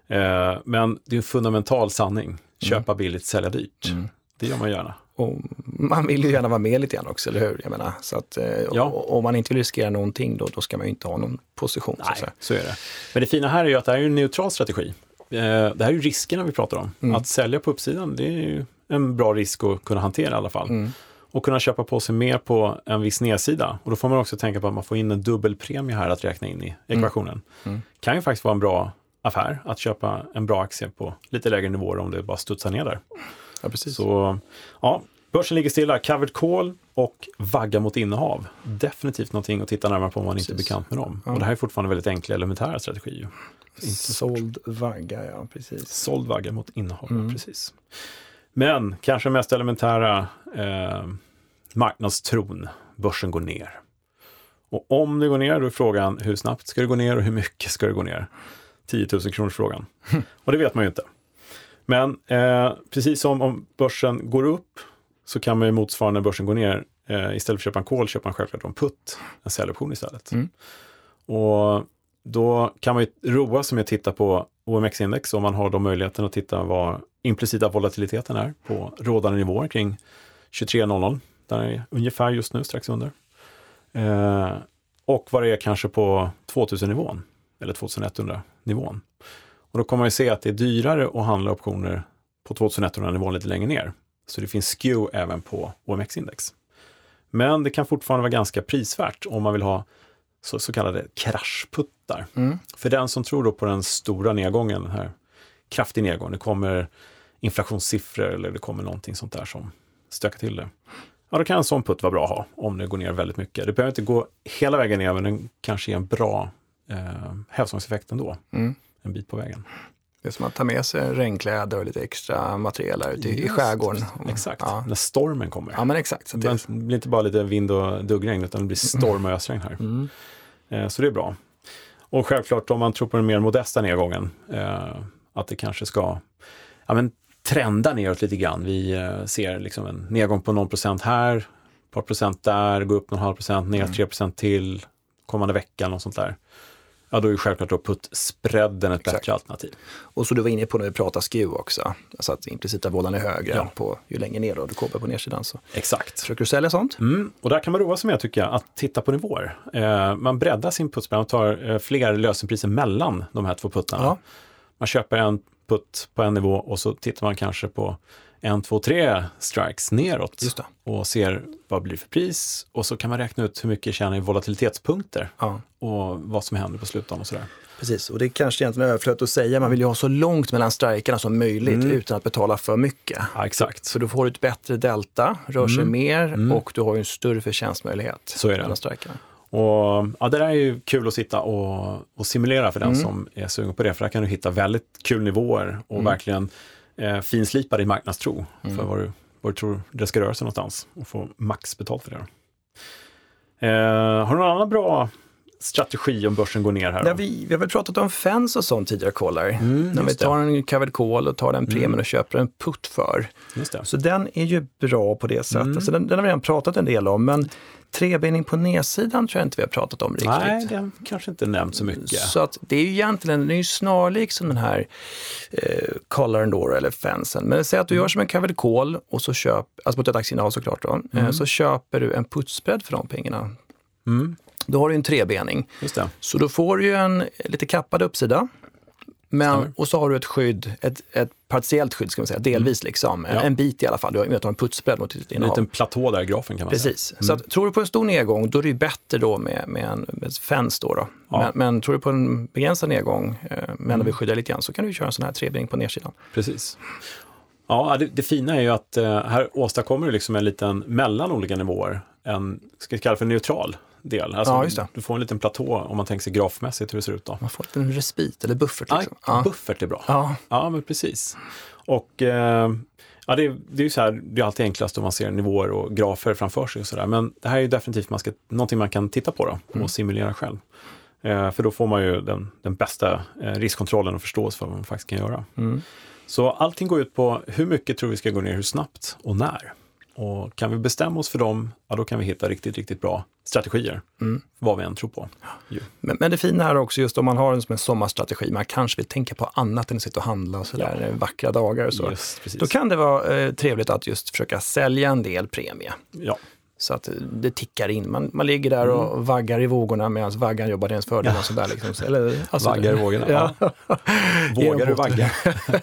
Eh, men det är en fundamental sanning. Mm. Köpa mm. billigt, sälja dyrt. Mm. Det gör man gärna. Och man vill ju gärna vara med lite grann också, eller hur? Jag menar, så att, eh, ja. Om man inte vill riskera någonting, då, då ska man ju inte ha någon position. Nej, så, så är det. Men det fina här är ju att det här är en neutral strategi. Eh, det här är ju riskerna vi pratar om. Mm. Att sälja på uppsidan, det är ju en bra risk att kunna hantera i alla fall. Mm och kunna köpa på sig mer på en viss nedsida. Och då får man också tänka på att man får in en dubbelpremie här att räkna in i mm. ekvationen. Mm. Kan ju faktiskt vara en bra affär att köpa en bra aktie på lite lägre nivåer om det bara studsar ner där. Ja, precis. Så ja, börsen ligger stilla. Covered call och vagga mot innehav. Definitivt någonting att titta närmare på om man precis. inte är bekant med dem. Ja. Och det här är fortfarande väldigt enkla elementära strategier. Såld vagga, ja precis. Såld vagga mot innehav, mm. precis. Men kanske mest elementära eh, marknadstron, börsen går ner. Och om det går ner, då är frågan hur snabbt ska det gå ner och hur mycket ska det gå ner? 10 000 kronors frågan. och det vet man ju inte. Men eh, precis som om börsen går upp så kan man ju motsvarande när börsen går ner, eh, istället för att köpa en kol köpa en självklart en putt, en säljoption istället. Mm. Och då kan man ju roa sig med att titta på OMX-index om man har då möjligheten att titta vad implicita volatiliteten är på rådande nivåer kring 23.00 där är ungefär just nu, strax under. Eh, och vad det är kanske på 2000-nivån, eller 2100-nivån. Och då kommer man ju se att det är dyrare att handla optioner på 2100-nivån lite längre ner. Så det finns skew även på OMX-index. Men det kan fortfarande vara ganska prisvärt om man vill ha så, så kallade kraschputtar. Mm. För den som tror då på den stora nedgången, den här kraftig nedgång, det kommer inflationssiffror eller det kommer någonting sånt där som stökar till det. Ja, då kan en sån putt vara bra att ha om det går ner väldigt mycket. Det behöver inte gå hela vägen ner, men den kanske ger en bra eh, hävstångseffekt ändå. Mm. En bit på vägen. Det är som att ta med sig regnkläder och lite extra material ute i, i skärgården. Exakt, ja. när stormen kommer. Ja, men exakt. Så det... det blir inte bara lite vind och duggregn, utan det blir storm och ösregn här. Mm. Eh, så det är bra. Och självklart om man tror på den mer modesta nedgången, eh, att det kanske ska ja, men trenda neråt lite grann. Vi eh, ser liksom en nedgång på någon procent här, ett par procent där, gå upp någon halv procent, ner mm. 3 procent till kommande vecka, något sånt där. Ja, då är ju självklart då putt-spreaden ett Exakt. bättre alternativ. Och så du var inne på när vi pratade skew också, alltså att implicita vådan är högre ja. på ju längre ner då du kommer på nedsidan. Så. Exakt. Försöker du sälja sånt? Mm. Och där kan man roa sig med tycker jag, att titta på nivåer. Eh, man breddar sin puttspread och tar eh, fler lösenpriser mellan de här två puttarna. Ja. Man köper en putt på en nivå och så tittar man kanske på en, två, tre strikes neråt och ser vad det blir för pris och så kan man räkna ut hur mycket tjänar i volatilitetspunkter ja. och vad som händer på slutdagen och sådär. Precis, och det är kanske egentligen överflödigt att säga, man vill ju ha så långt mellan strikerna som möjligt mm. utan att betala för mycket. Ja, exakt. Så då får du ett bättre delta, rör sig mm. mer mm. och du har en större förtjänstmöjlighet så är det. mellan strikerna. Och, ja, det där är ju kul att sitta och, och simulera för den mm. som är sugen på det, för där kan du hitta väldigt kul nivåer och mm. verkligen eh, finslipa din marknadstro mm. för vad du, vad du tror det ska röra sig någonstans och få max betalt för det. Eh, har du någon annan bra strategi om börsen går ner här? Ja, vi, vi har väl pratat om fens och sånt tidigare, kollar. Mm, När vi tar en covered call och tar den premien mm. och köper en putt för. Så den är ju bra på det sättet. Mm. Så den, den har vi redan pratat en del om, men Trebening på nedsidan tror jag inte vi har pratat om riktigt. Nej, det har kanske inte nämnt så mycket. Så att det är ju egentligen den är ju snarlik som den här eh, collaren då, eller fensen. Men säg att du mm. gör som en covered call och så köp, alltså mot ett aktieinnehav såklart då, eh, mm. eh, så köper du en putsbredd för de pengarna. Mm. Då har du en trebening. Så då får du ju en lite kappad uppsida Men, och så har du ett skydd, ett, ett partiellt skydd ska man säga, delvis liksom. Ja. En bit i alla fall, du har, en putsbredd mot ditt innehav. En liten platå där i grafen kan man Precis. säga. Precis. Mm. Så att, tror du på en stor nedgång, då är det bättre då med, med en med fens då. då. Ja. Men, men, tror du på en begränsad nedgång, eh, men mm. vill skydda lite grann, så kan du köra en sån här trebring på nedsidan. Precis. Ja, det, det, fina är ju att eh, här åstadkommer du liksom en liten mellan olika nivåer, en, ska vi kalla för neutral del. Alltså, ja, Du får en liten platå om man tänker sig grafmässigt hur det ser ut då. Man får en respit eller buffert. Liksom. Ja, buffert är bra. Ja, ja men precis. Och eh, ja, det, det är ju så här, det är alltid enklast om man ser nivåer och grafer framför sig och sådär. Men det här är ju definitivt man ska, någonting man kan titta på då och mm. simulera själv. Eh, för då får man ju den, den bästa eh, riskkontrollen och förståelse för vad man faktiskt kan göra. Mm. Så allting går ut på hur mycket tror vi ska gå ner, hur snabbt och när. Och kan vi bestämma oss för dem, ja då kan vi hitta riktigt, riktigt bra strategier. Mm. Vad vi än tror på. Men, men, det fina är också just om man har en, som en sommarstrategi, man kanske vill tänka på annat än att sitta och handla och sådär ja. vackra dagar. Och så. Just, då kan det vara eh, trevligt att just försöka sälja en del premie. Ja. Så att det tickar in. Man, man ligger där och mm. vaggar i vågorna medan vaggan jobbar till ens fördel. Ja. sådär liksom. Eller, alltså, vaggar i vågorna, ja. Vågar du vagga? ja,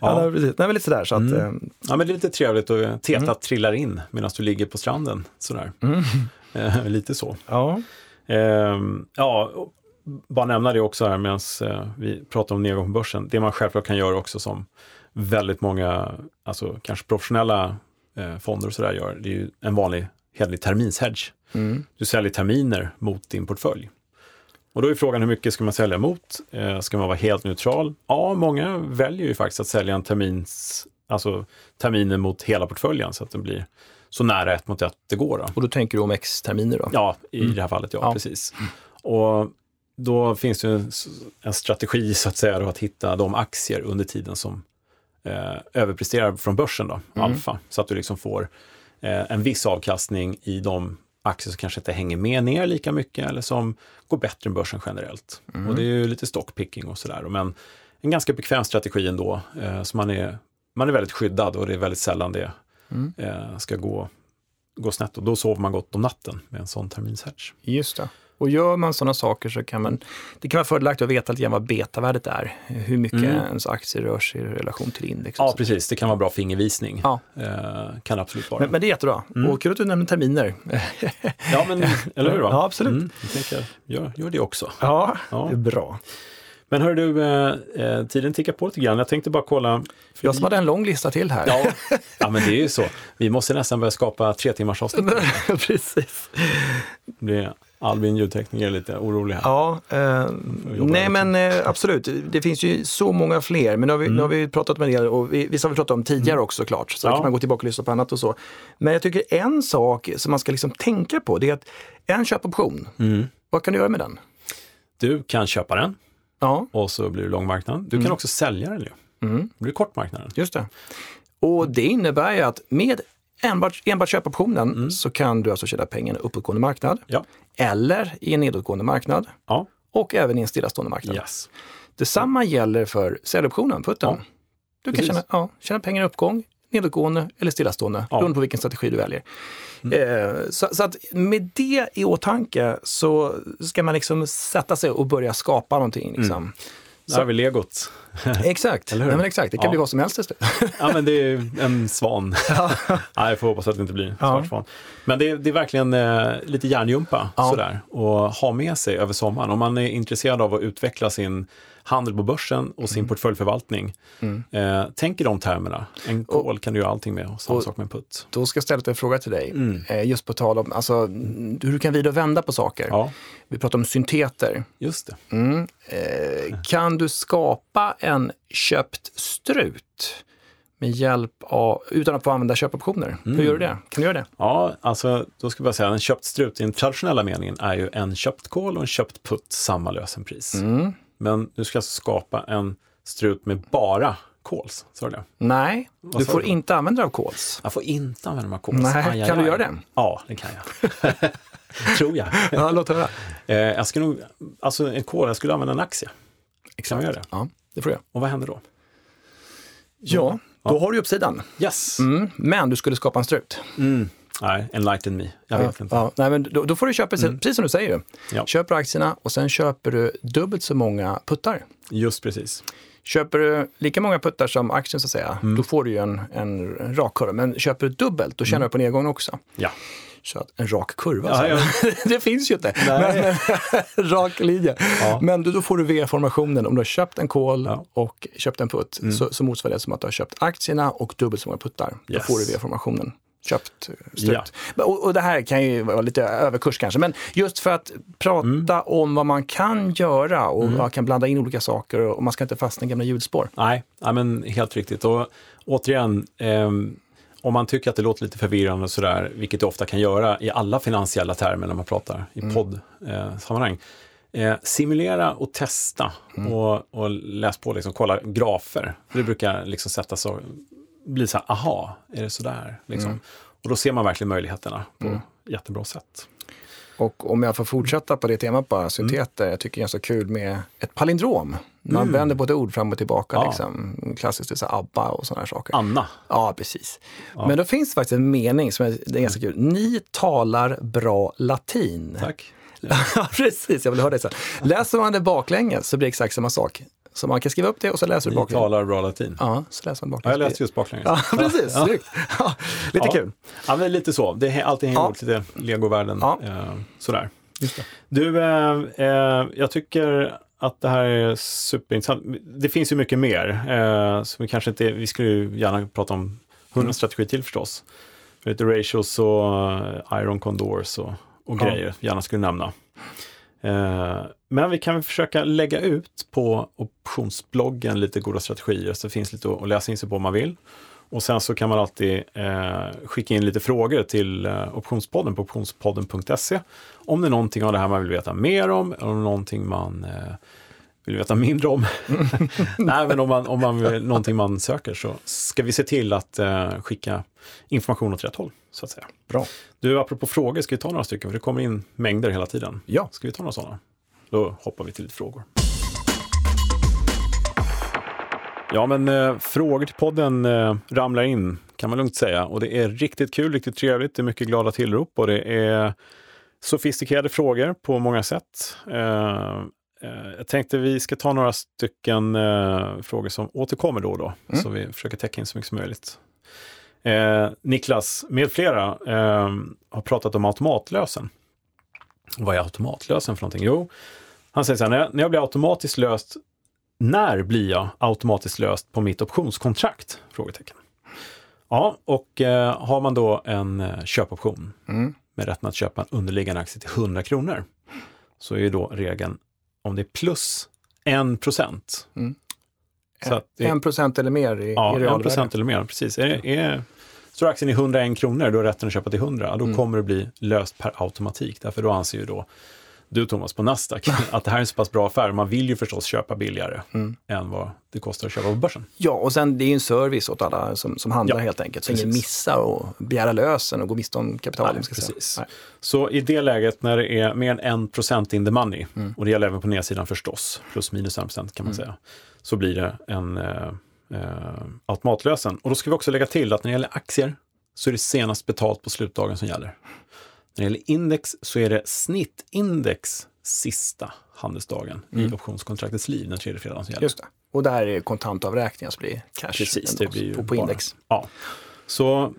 ja. precis. Nej, men lite sådär. Så att, mm. Eh, ja, men det är lite trevligt och tetat mm. trillar in medan du ligger på stranden. Sådär. Mm. Eh, lite så. Ja. Eh, ja, bara nämna det också här medan eh, vi pratar om nedgång på börsen. Det man självklart kan göra också som väldigt många, alltså kanske professionella eh, fonder och sådär gör, det är ju en vanlig hederlig terminshedge. Mm. Du säljer terminer mot din portfölj. Och då är frågan hur mycket ska man sälja mot? Eh, ska man vara helt neutral? Ja, många väljer ju faktiskt att sälja en termins, alltså terminer mot hela portföljen så att den blir så nära ett mot ett det går. Då. Och då tänker du om X-terminer då? Ja, i mm. det här fallet ja, ja. precis. Och då finns det en strategi så att säga då, att hitta de aktier under tiden som eh, överpresterar från börsen, då, mm. alfa, så att du liksom får en viss avkastning i de aktier som kanske inte hänger med ner lika mycket eller som går bättre än börsen generellt. Mm. Och det är ju lite stockpicking och sådär. Men en ganska bekväm strategi ändå. Eh, så man är, man är väldigt skyddad och det är väldigt sällan det mm. eh, ska gå, gå snett. Och då sover man gott om natten med en sån terminshedge. Just det. Och gör man sådana saker så kan man, det kan vara fördelaktigt att veta lite vad betavärdet är. Hur mycket mm. ens aktier rör sig i relation till index. Ja, precis. Det kan vara bra fingervisning. Ja. Eh, kan absolut vara. Men, men det är jättebra. Mm. Och kul att du nämner terminer. ja, men eller hur? Då? Ja, absolut. Mm. Jag tänker, gör, gör det också. Ja, ja, det är bra. Men hör du, eh, eh, tiden tickar på lite grann. Jag tänkte bara kolla. Jag som hade en lång lista till här. Ja, ja, men det är ju så. Vi måste nästan börja skapa tre timmars avsnitt. Precis. Det Albin ljudtekniker är lite orolig här. Ja, eh, nej men eh, absolut. Det finns ju så många fler, men nu har vi, mm. nu har vi pratat med en del och vi, vissa har vi pratat om tidigare mm. också såklart. Så ja. kan man gå tillbaka och lyssna på annat och så. Men jag tycker en sak som man ska liksom tänka på, det är att en köpoption, mm. vad kan du göra med den? Du kan köpa den ja. och så blir det lång marknad. Du kan mm. också sälja den ju. Mm. Det blir kort marknaden. Just det. Och det innebär ju att med enbart, enbart köpoptionen mm. så kan du alltså tjäna pengarna i uppåtgående marknad ja. eller i en nedåtgående marknad ja. och även i en stillastående marknad. Yes. Detsamma gäller för säljoptionen, putten. Ja. Du kan tjäna, ja, tjäna pengar i uppgång, nedåtgående eller stillastående, ja. beroende på vilken strategi du väljer. Mm. Eh, så, så, att med det i åtanke så ska man liksom sätta sig och börja skapa någonting. Liksom. Mm. Där har vi legot. exakt, Nej, men exakt. det kan ja. bli vad som helst ja, men det är en svan. Ja. Nej, jag får hoppas att det inte blir en svart svan. Men det är, det är verkligen eh, lite hjärngympa ja. sådär, och ha med sig över sommaren. Om man är intresserad av att utveckla sin handel på börsen och sin mm. portföljförvaltning. Mm. Eh, tänk i de termerna. En call kan du göra allting med och samma och sak med en putt. Då ska jag ställa en fråga till dig. Mm. Eh, just på tal om alltså, hur du kan vrida och vända på saker. Ja. Vi pratar om synteter. Just det. Mm. Eh, kan du skapa en köpt strut? med hjälp av, utan att få använda köpoptioner. Mm. Hur gör du det? Kan du göra det? Ja, alltså då ska jag bara säga en köpt strut i den traditionella meningen är ju en köpt call och en köpt putt, samma lösenpris. Mm. Men du ska alltså skapa en strut med bara calls, sa du? Nej, du får du? inte använda dig av calls. Jag får inte använda mig av calls. Nej, aj, aj, kan du göra det? Ja, det kan jag. Tror jag. ja, låt höra. Eh, jag skulle nog, alltså en call, jag skulle använda en aktie. Exakt. Kan jag göra det? Ja, det får jag. Och vad händer då? Ja, då ja. har du uppsidan. Yes. Mm, men du skulle skapa en strut. Mm. Nej, enlighten me. Jag vet inte. Ja, nej, men då, då får du köpa, precis som du säger, Ja. köper aktierna och sen köper du dubbelt så många puttar. Just precis. Köper du lika många puttar som aktien så att säga, då får du ju en, en, rak kurva. Men köper du dubbelt, då tjänar du på nedgången också. Ja. Så att en rak kurva, Ja, så. det finns ju inte. Men, rak linje. Ja. Men då, då får du V-formationen. Om du har köpt en call Ja. Mm. och köpt en putt så, så motsvarar det som att du har köpt aktierna och dubbelt så många puttar. Då Yes. får du V-formationen. Köpt, eh, strut. Ja. Och, och det här kan ju vara lite överkurs kanske, men just för att prata Mm. om vad man kan göra och man kan blanda in olika saker och man ska inte fastna i gamla hjulspår. Nej, nej, men helt riktigt. Och återigen, ehm, om man tycker att det låter lite förvirrande och sådär, vilket det ofta kan göra i alla finansiella termer när man pratar i poddsammanhang. Eh, simulera och testa och, och läs på, liksom, kolla grafer. Det brukar liksom sätta så, bli så här, aha, är det sådär? Liksom. Och då ser man verkligen möjligheterna på jättebra sätt. Och om jag får fortsätta på det temat bara, synteter, jag tycker det är så kul med ett palindrom. Man vänder på ett ord fram och tillbaka, Ja. liksom. klassiskt det är så här ABBA och sådana här saker. Anna, Ja, precis. Men då finns det faktiskt en mening som är, det är ganska kul. Ni talar bra latin. tack. Ja, precis. Jag vill höra det sen. Läser man det baklänges så blir det exakt samma sak. Så man kan skriva upp det och så läser du Ni baklänges. talar bra latin. Ja, så läser man Ja, baklänges. jag läste just baklänges. Ja, precis. Ja. Snyggt. Ja, lite Ja. kul. Ja, men lite så. Det, är- allting hänger Ja. ihop, lite legovärlden. Ja. Eh, sådär. Du, eh, eh, jag tycker att det här är superintressant. Det finns ju mycket mer. Eh, så vi kanske inte, vi skulle ju gärna prata om 100 strategi till förstås. Lite ratios och iron condors och, och Ja. grejer gärna skulle nämna. Men vi kan försöka lägga ut på optionsbloggen lite goda strategier, så det finns lite att att läsa in sig på om man vill. Och sen så kan man alltid eh, skicka in lite frågor till eh, Optionspodden på optionspodden.se. Om det är någonting av det här man vill veta mer om, eller om någonting man eh, vill veta mindre om. Nej, men om man, om man vill, någonting man söker så ska vi se till att eh, skicka information åt rätt håll, så att säga. Bra. Du, apropå frågor, ska vi ta några stycken? För det kommer in mängder hela tiden. Ja. Ska vi ta några sådana? Då hoppar vi till lite frågor. Ja, men eh, frågor till podden eh, ramlar in, kan man lugnt säga. Och det är riktigt kul, riktigt trevligt. Det är mycket glada tillrop och det är sofistikerade frågor på många sätt. Eh, eh, jag tänkte vi ska ta några stycken eh, frågor som återkommer då och då, så vi försöker täcka in så mycket som möjligt. Eh, Niklas med flera har pratat om automatlösen. Vad är automatlösen för någonting? Jo, han säger så här, när jag, när jag blir automatiskt löst, när blir jag automatiskt löst på mitt optionskontrakt? Frågetecken. Ja, och eh, har man då en eh, köpoption Mm. med rätten att köpa en underliggande aktie till 100 kronor, så är ju då regeln om det är plus 1 procent. Mm. Så att det, En procent eller mer i, Ja, i 1 realvärde. procent eller mer, precis. Är, är, står aktien i 101 kronor, då är rätten att köpa till 100, då Mm. kommer det bli löst per automatik. Därför då anser ju då du Thomas på Nasdaq att det här är en så pass bra affär. Man vill ju förstås köpa billigare Mm. än vad det kostar att köpa på börsen. Ja, och sen det är ju en service åt alla som, som handlar Ja, helt enkelt. Så ingen missar och begära lösen och gå miste om kapital. Nej, precis. Så i det läget när det är mer än 1 procent in the money, Mm. och det gäller även på nedsidan förstås, plus minus 1 procent kan man säga, så blir det en eh, automatlösen. Och då ska vi också lägga till att när det gäller aktier så är det senast betalt på slutdagen som gäller. När det gäller index så är det snittindex sista handelsdagen i optionskontraktets liv, den tredje fredagen som gäller. Mm. Just det. Och där är kontantavräkningar så blir cash Precis, det blir på, på bara- index. Ja. Så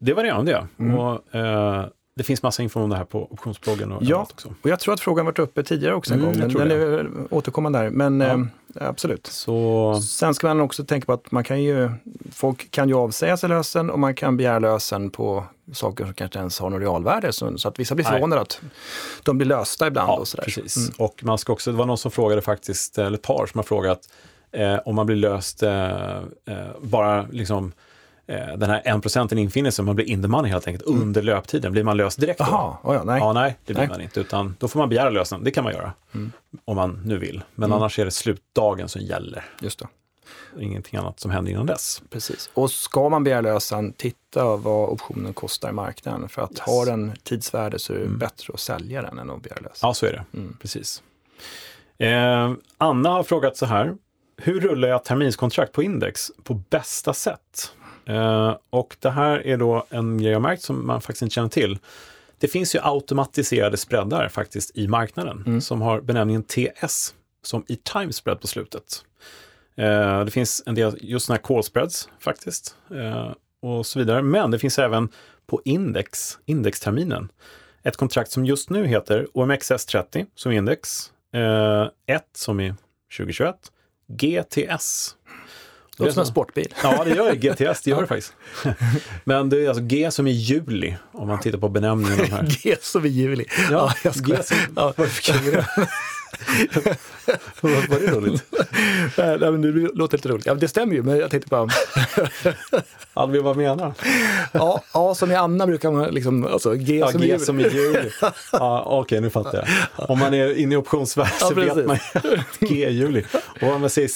det var det om det. Mm. Och, eh, det finns massa info om det här på optionsbloggen och Ja. också. Och jag tror att frågan varit uppe tidigare också en Mm, gång, men den det. är återkommande där. Men Ja. eh, absolut. Så Sen ska man också tänka på att man kan ju, folk kan ju avsäga sig lösen och man kan begära lösen på saker som kanske inte ens har något realvärde. Så, så att vissa blir förvånade att de blir lösta ibland. ja, och sådär. precis. Mm. Och man ska också, det var någon som frågade faktiskt, eller ett par som har frågat eh, om man blir löst eh, eh, bara liksom den här 1 procenten infinner sig, man blir in the money helt enkelt under löptiden. Blir man löst direkt då? Mm. Jaha, oh ja, nej. Ja, nej, det blir Nej. man inte, utan då får man begära lösen. Det kan man göra, Mm. om man nu vill. Men annars är det slutdagen som gäller. Just det. Ingenting annat som händer innan dess. Precis. Och ska man begära lösen, titta vad optionen kostar i marknaden. För att Yes. har den tidsvärde så är det bättre att sälja den än att begära lösen. Ja, så är det. Mm. Precis. Eh, Anna har frågat så här. Hur rullar jag terminskontrakt på index på bästa sätt? Eh, och det här är då en grej jag märkt som man faktiskt inte känner till. Det finns ju automatiserade spreadar faktiskt i marknaden mm. som har benämningen TS, som i timespread på slutet. Eh, det finns en del just sådana här call spreads faktiskt eh, och så vidare. Men det finns även på index, indexterminen, ett kontrakt som just nu heter OMXS30 som index, 1 eh, som i 2021, GTS. Det låter som en sportbil. Ja, det gör. GTS, det gör det faktiskt. Men det är alltså G som i juli, om man tittar på benämningen. Här. G som i juli. Ja, ja G som... Ja. Var det roligt? Nej, men det låter lite roligt. Ja, det stämmer ju, men jag tänkte bara... Alvin, vad menar ja, A som i Anna brukar man liksom, alltså G ja, som G i juli. som i juli. Ja, Okej, okay, nu fattar jag. Om man är inne i optionsvärld så ja, vet man G i juli. Och om man säger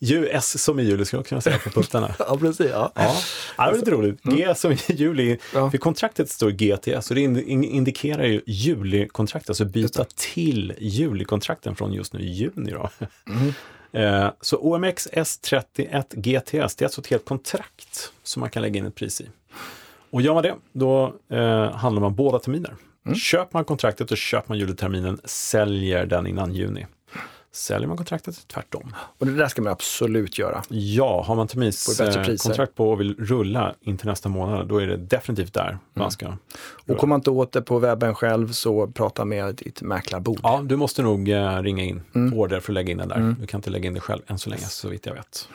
US som i juli skulle jag kunna säga på puttarna. ja, precis. Ja. Ja. Ja, det var lite roligt. G mm. som i juli. Ja. För kontraktet står GTS och det indikerar ju julikontraktet, alltså byta till julikontrakten från just nu juni. Då. Mm. Eh, så OMX S31 GTS, det är alltså ett helt kontrakt som man kan lägga in ett pris i. Och gör man det, då eh, handlar man båda terminer. Mm. Köper man kontraktet och köper man juliterminen, säljer den innan juni. Säljer man kontraktet tvärtom. Och det där ska man absolut göra. Ja, har man terminskontrakt på och vill rulla in till nästa månad, då är det definitivt där mm. man ska. Och kommer man inte åt det på webben själv så prata med ditt mäklarbord. Ja, du måste nog uh, ringa in mm. order för att lägga in den där. Mm. Du kan inte lägga in det själv än så länge, så vitt jag vet.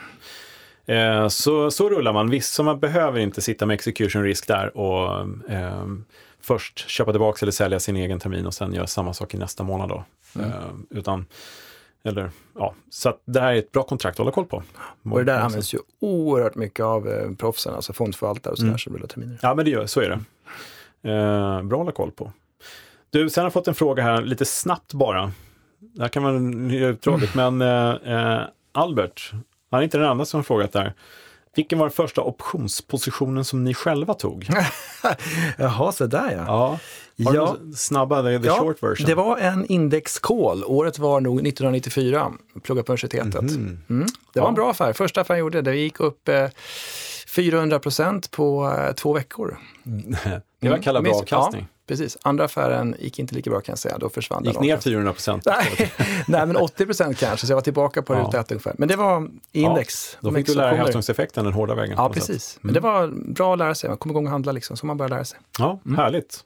Eh, så, så rullar man. Visst, så man behöver inte sitta med execution risk där och eh, först köpa tillbaka eller sälja sin egen termin och sen göra samma sak i nästa månad. Då. Mm. Eh, utan eller, ja, så det här är ett bra kontrakt att hålla koll på. Och det där används ju oerhört mycket av eh, proffsen, alltså fondförvaltare och sådär mm. som rullar terminer. Ja, men det gör, så är det. Eh, bra att hålla koll på. Du, sen har jag fått en fråga här, lite snabbt bara. Det här kan vara utdraget, mm. men eh, eh, Albert, han är inte den enda som har frågat där. Vilken var den första optionspositionen som ni själva tog? Jaha, så där ja. ja. Har ja. snabba, the, the ja, short version? Det var en index call. Året var nog 1994, plugga på universitetet. Mm. Mm. Det var en bra affär. Första affären jag gjorde, det gick upp eh, 400 procent på eh, två veckor. det var kalla bra avkastning. Ja, precis. Andra affären gick inte lika bra kan jag säga. Då försvann gick ner 400 procent? Nej, nej, men 80 procent kanske, så jag var tillbaka på ruta ett ungefär. Men det var index. Ja, då fick du lära dig hävstångseffekten den hårda vägen. Ja, precis. Men det var bra att lära sig. Man kom igång och handla liksom, så man började lära sig. Ja, mm. härligt.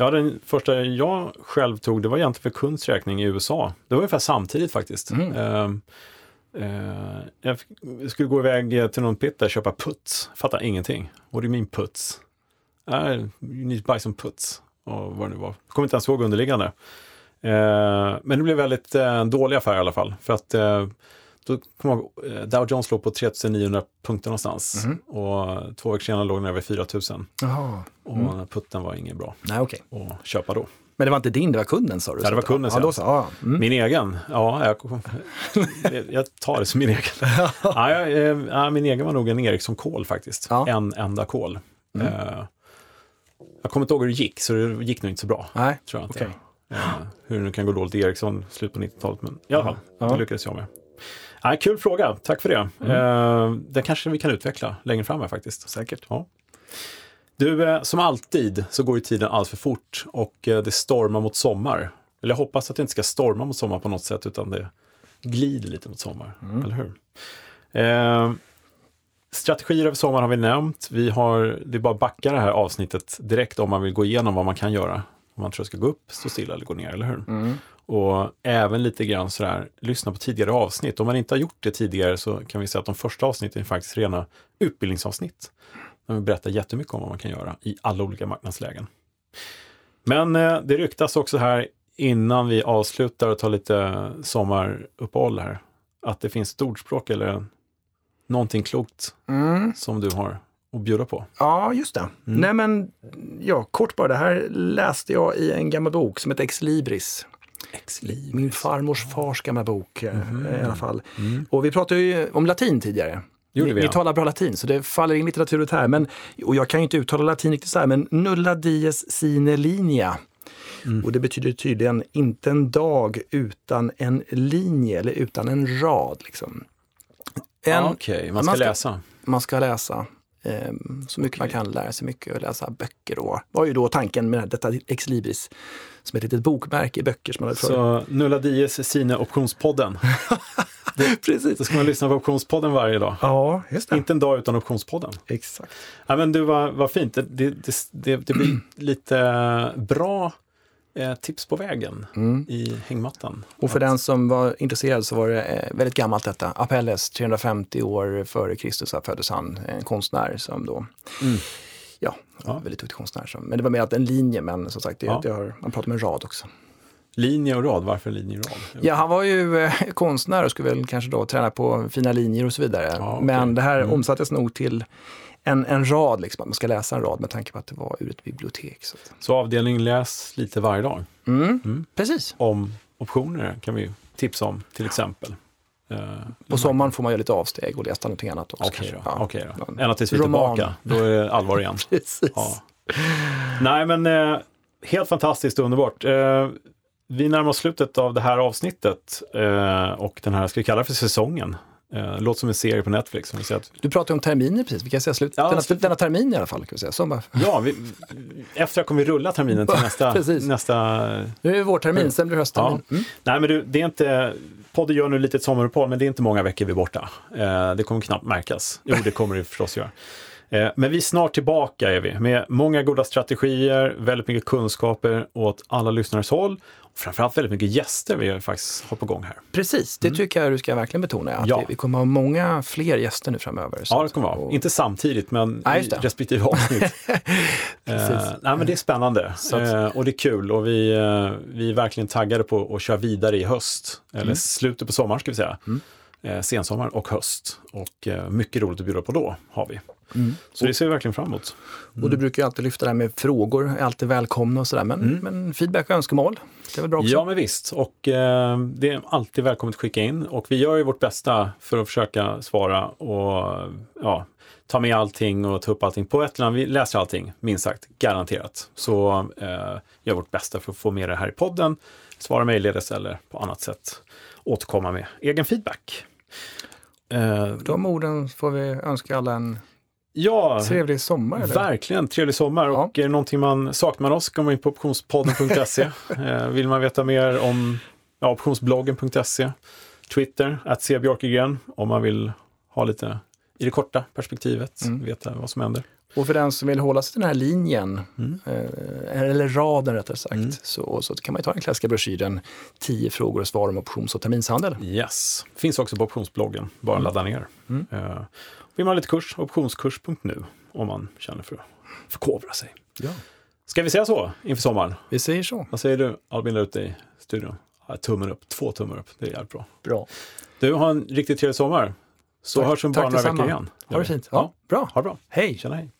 Ja, den första jag själv tog, det var egentligen för kundsräkning i USA. Det var ungefär samtidigt faktiskt. Mm. Uh, uh, jag skulle gå iväg till någon pit där och köpa puts. Fattar ingenting. What do you mean puts? Uh, you need to buy some puts. Och vad det nu var. Jag kommer inte ens ihåg underliggande. Uh, men det blev väldigt uh, dålig affär i alla fall. För att då kom jag, eh, Dow Jones låg på 3900 punkter någonstans mm. och två veckor senare låg den över 4000. Jaha. Mm. Och putten var inget bra Nej, okay. att köpa då. Men det var inte din, det var kunden sa du? Ja, det var kunden. Ja, så, ja. Mm. Min egen? Ja, jag, jag, tar det som min egen. ja, jag, eh, ja, min egen var nog en Ericsson Call faktiskt. Ja. En enda Call. Mm. Uh, jag kommer inte ihåg hur det gick, så det gick nog inte så bra. Nej, tror jag inte. Okay. Uh, hur det nu kan gå dåligt i Ericsson, slut på 90-talet, men i alla fall, det lyckades jag med. Ja, kul fråga, tack för det. Mm. Uh, den kanske vi kan utveckla längre fram här faktiskt. Säkert. Ja. Du, uh, som alltid så går ju tiden alldeles för fort och uh, det stormar mot sommar. Eller jag hoppas att det inte ska storma mot sommar på något sätt utan det glider lite mot sommar, mm. eller hur? Strategier över sommaren har vi nämnt. Vi har, det är bara att backa det här avsnittet direkt om man vill gå igenom vad man kan göra. Om man tror att det ska gå upp, stå stilla eller gå ner, eller hur? Mm. Och även lite grann sådär, lyssna på tidigare avsnitt. Om man inte har gjort det tidigare så kan vi säga att de första avsnitten är faktiskt rena utbildningsavsnitt. Där vi berättar jättemycket om vad man kan göra i alla olika marknadslägen. Men eh, det ryktas också här innan vi avslutar och tar lite sommaruppehåll här, att det finns ett ordspråk eller någonting klokt mm. som du har att bjuda på. Ja, just det. Mm. Nej men, ja, kort bara, det här läste jag i en gammal bok som heter Ex Libris min farmors fars gamla bok mm. i alla fall. Mm. Och vi pratade ju om latin tidigare. Ni, vi, ja. talar bra latin, så det faller in lite naturligt här. Men, och jag kan ju inte uttala latin riktigt så här, men nulla dies sine linea. Mm. Och det betyder tydligen inte en dag utan en linje eller utan en rad. Liksom. En, ah, Okej, okay. man ska man ska, läsa. Man ska läsa. Eh, så mycket okay. man kan lära sig mycket och läsa böcker. Och var ju då tanken med detta Ex Libris som ett litet bokmärke i böcker. Som man så Nulla Dies Sine Optionspodden. Det, Precis. Då ska man lyssna på Optionspodden varje dag. Ja, just det. Inte en dag utan Optionspodden. Exakt. Ja, men du, vad, vad fint. Det, det, det, det blir lite bra eh, tips på vägen mm. i hängmattan. Och för den som var intresserad så var det eh, väldigt gammalt detta. Apelles, 350 år före Kristus föddes han, en konstnär som då mm. Ja, ja. väldigt duktig konstnär. Som, men det var mer att en linje, men som sagt, det, ja. det har, man pratar om en rad också. Linje och rad, varför linje och rad? Ja, han var ju eh, konstnär och skulle väl kanske då träna på fina linjer och så vidare. Ja, okay. Men det här mm. omsattes nog till en, en rad, liksom, att man ska läsa en rad med tanke på att det var ur ett bibliotek. Så, så avdelning läs lite varje dag? Mm, mm. Precis. Om optioner kan vi tipsa om till exempel. Uh, på sommaren får man göra lite avsteg och läsa någonting annat också. Okej okay då. Ja. Okay då. Ända tills vi är tillbaka, då är det allvar igen. Precis. Ja. Nej men eh, helt fantastiskt och underbart. Eh, vi närmar oss slutet av det här avsnittet eh, och den här, ska vi kalla det för säsongen? Eh, låter som en serie på Netflix. Vi att... Du pratade om terminer precis, vi kan säga slut. Ja, denna, denna termin i alla fall. Kan vi säga. Bara... Ja, vi, efter kommer vi rulla terminen till nästa. nästa... Nu är det vårtermin, sen blir det hösttermin. Ja. Mm. Nej, men du, det är inte... Podden gör nu lite ett sommaruppehåll, men det är inte många veckor vi är borta. Eh, det kommer knappt märkas. Jo, det kommer det förstås göra. Eh, men vi är snart tillbaka är vi, med många goda strategier, väldigt mycket kunskaper åt alla lyssnares håll. Och framförallt väldigt mycket gäster vi faktiskt har på gång här. Precis, det mm. tycker jag du ska verkligen betona. Att ja. vi kommer ha många fler gäster nu framöver. ja, det kommer vara. Och... Inte samtidigt, men ja, i respektive avsnitt. eh, nej, men det är spännande eh, och det är kul och vi, eh, vi är verkligen taggade på att köra vidare i höst, eller mm. slutet på sommaren ska vi säga. Mm eh, sensommar och höst. Och eh, mycket roligt att bjuda på då har vi. Mm. Så det ser vi verkligen fram emot. Mm. Och du brukar ju alltid lyfta det här med frågor, är alltid välkomna och sådär. Men, mm. men feedback och önskemål, det är väl bra också? Ja, men visst. Och eh, det är alltid välkommet att skicka in. Och vi gör ju vårt bästa för att försöka svara och ja, ta med allting och ta upp allting på ett eller annat. Vi läser allting, minst sagt, garanterat. Så eh, gör vårt bästa för att få med det här i podden, svara mejlledes eller på annat sätt återkomma med egen feedback. Eh, De orden får vi önska alla en Ja, trevlig sommar. Eller? Verkligen, trevlig sommar. Ja. Och är det någonting man saknar oss går man in på optionspodden.se. eh, vill man veta mer om ja, optionsbloggen.se, Twitter, att se Björkegren om man vill ha lite i det korta perspektivet, mm. veta vad som händer. Och för den som vill hålla sig till den här linjen, mm. eh, eller raden rättare sagt, mm. så, så kan man ta den klassiska broschyren 10 frågor och svar om options och terminshandel. Yes, finns också på optionsbloggen, bara mm. ladda ner. Mm. Eh, vill man ha lite kurs, optionskurs.nu om man känner för att förkovra sig. Ja. Ska vi säga så inför sommaren? Vi säger så. Vad säger du Albin där ute i studion? Tummen upp, två tummar upp, det är jävligt bra. Bra. Du, har en riktigt trevlig sommar. Så tack, hörs vi bara några veckor igen. Ha det fint. Ja, ja. Bra. Ha det bra. Hej. Tjena, hej.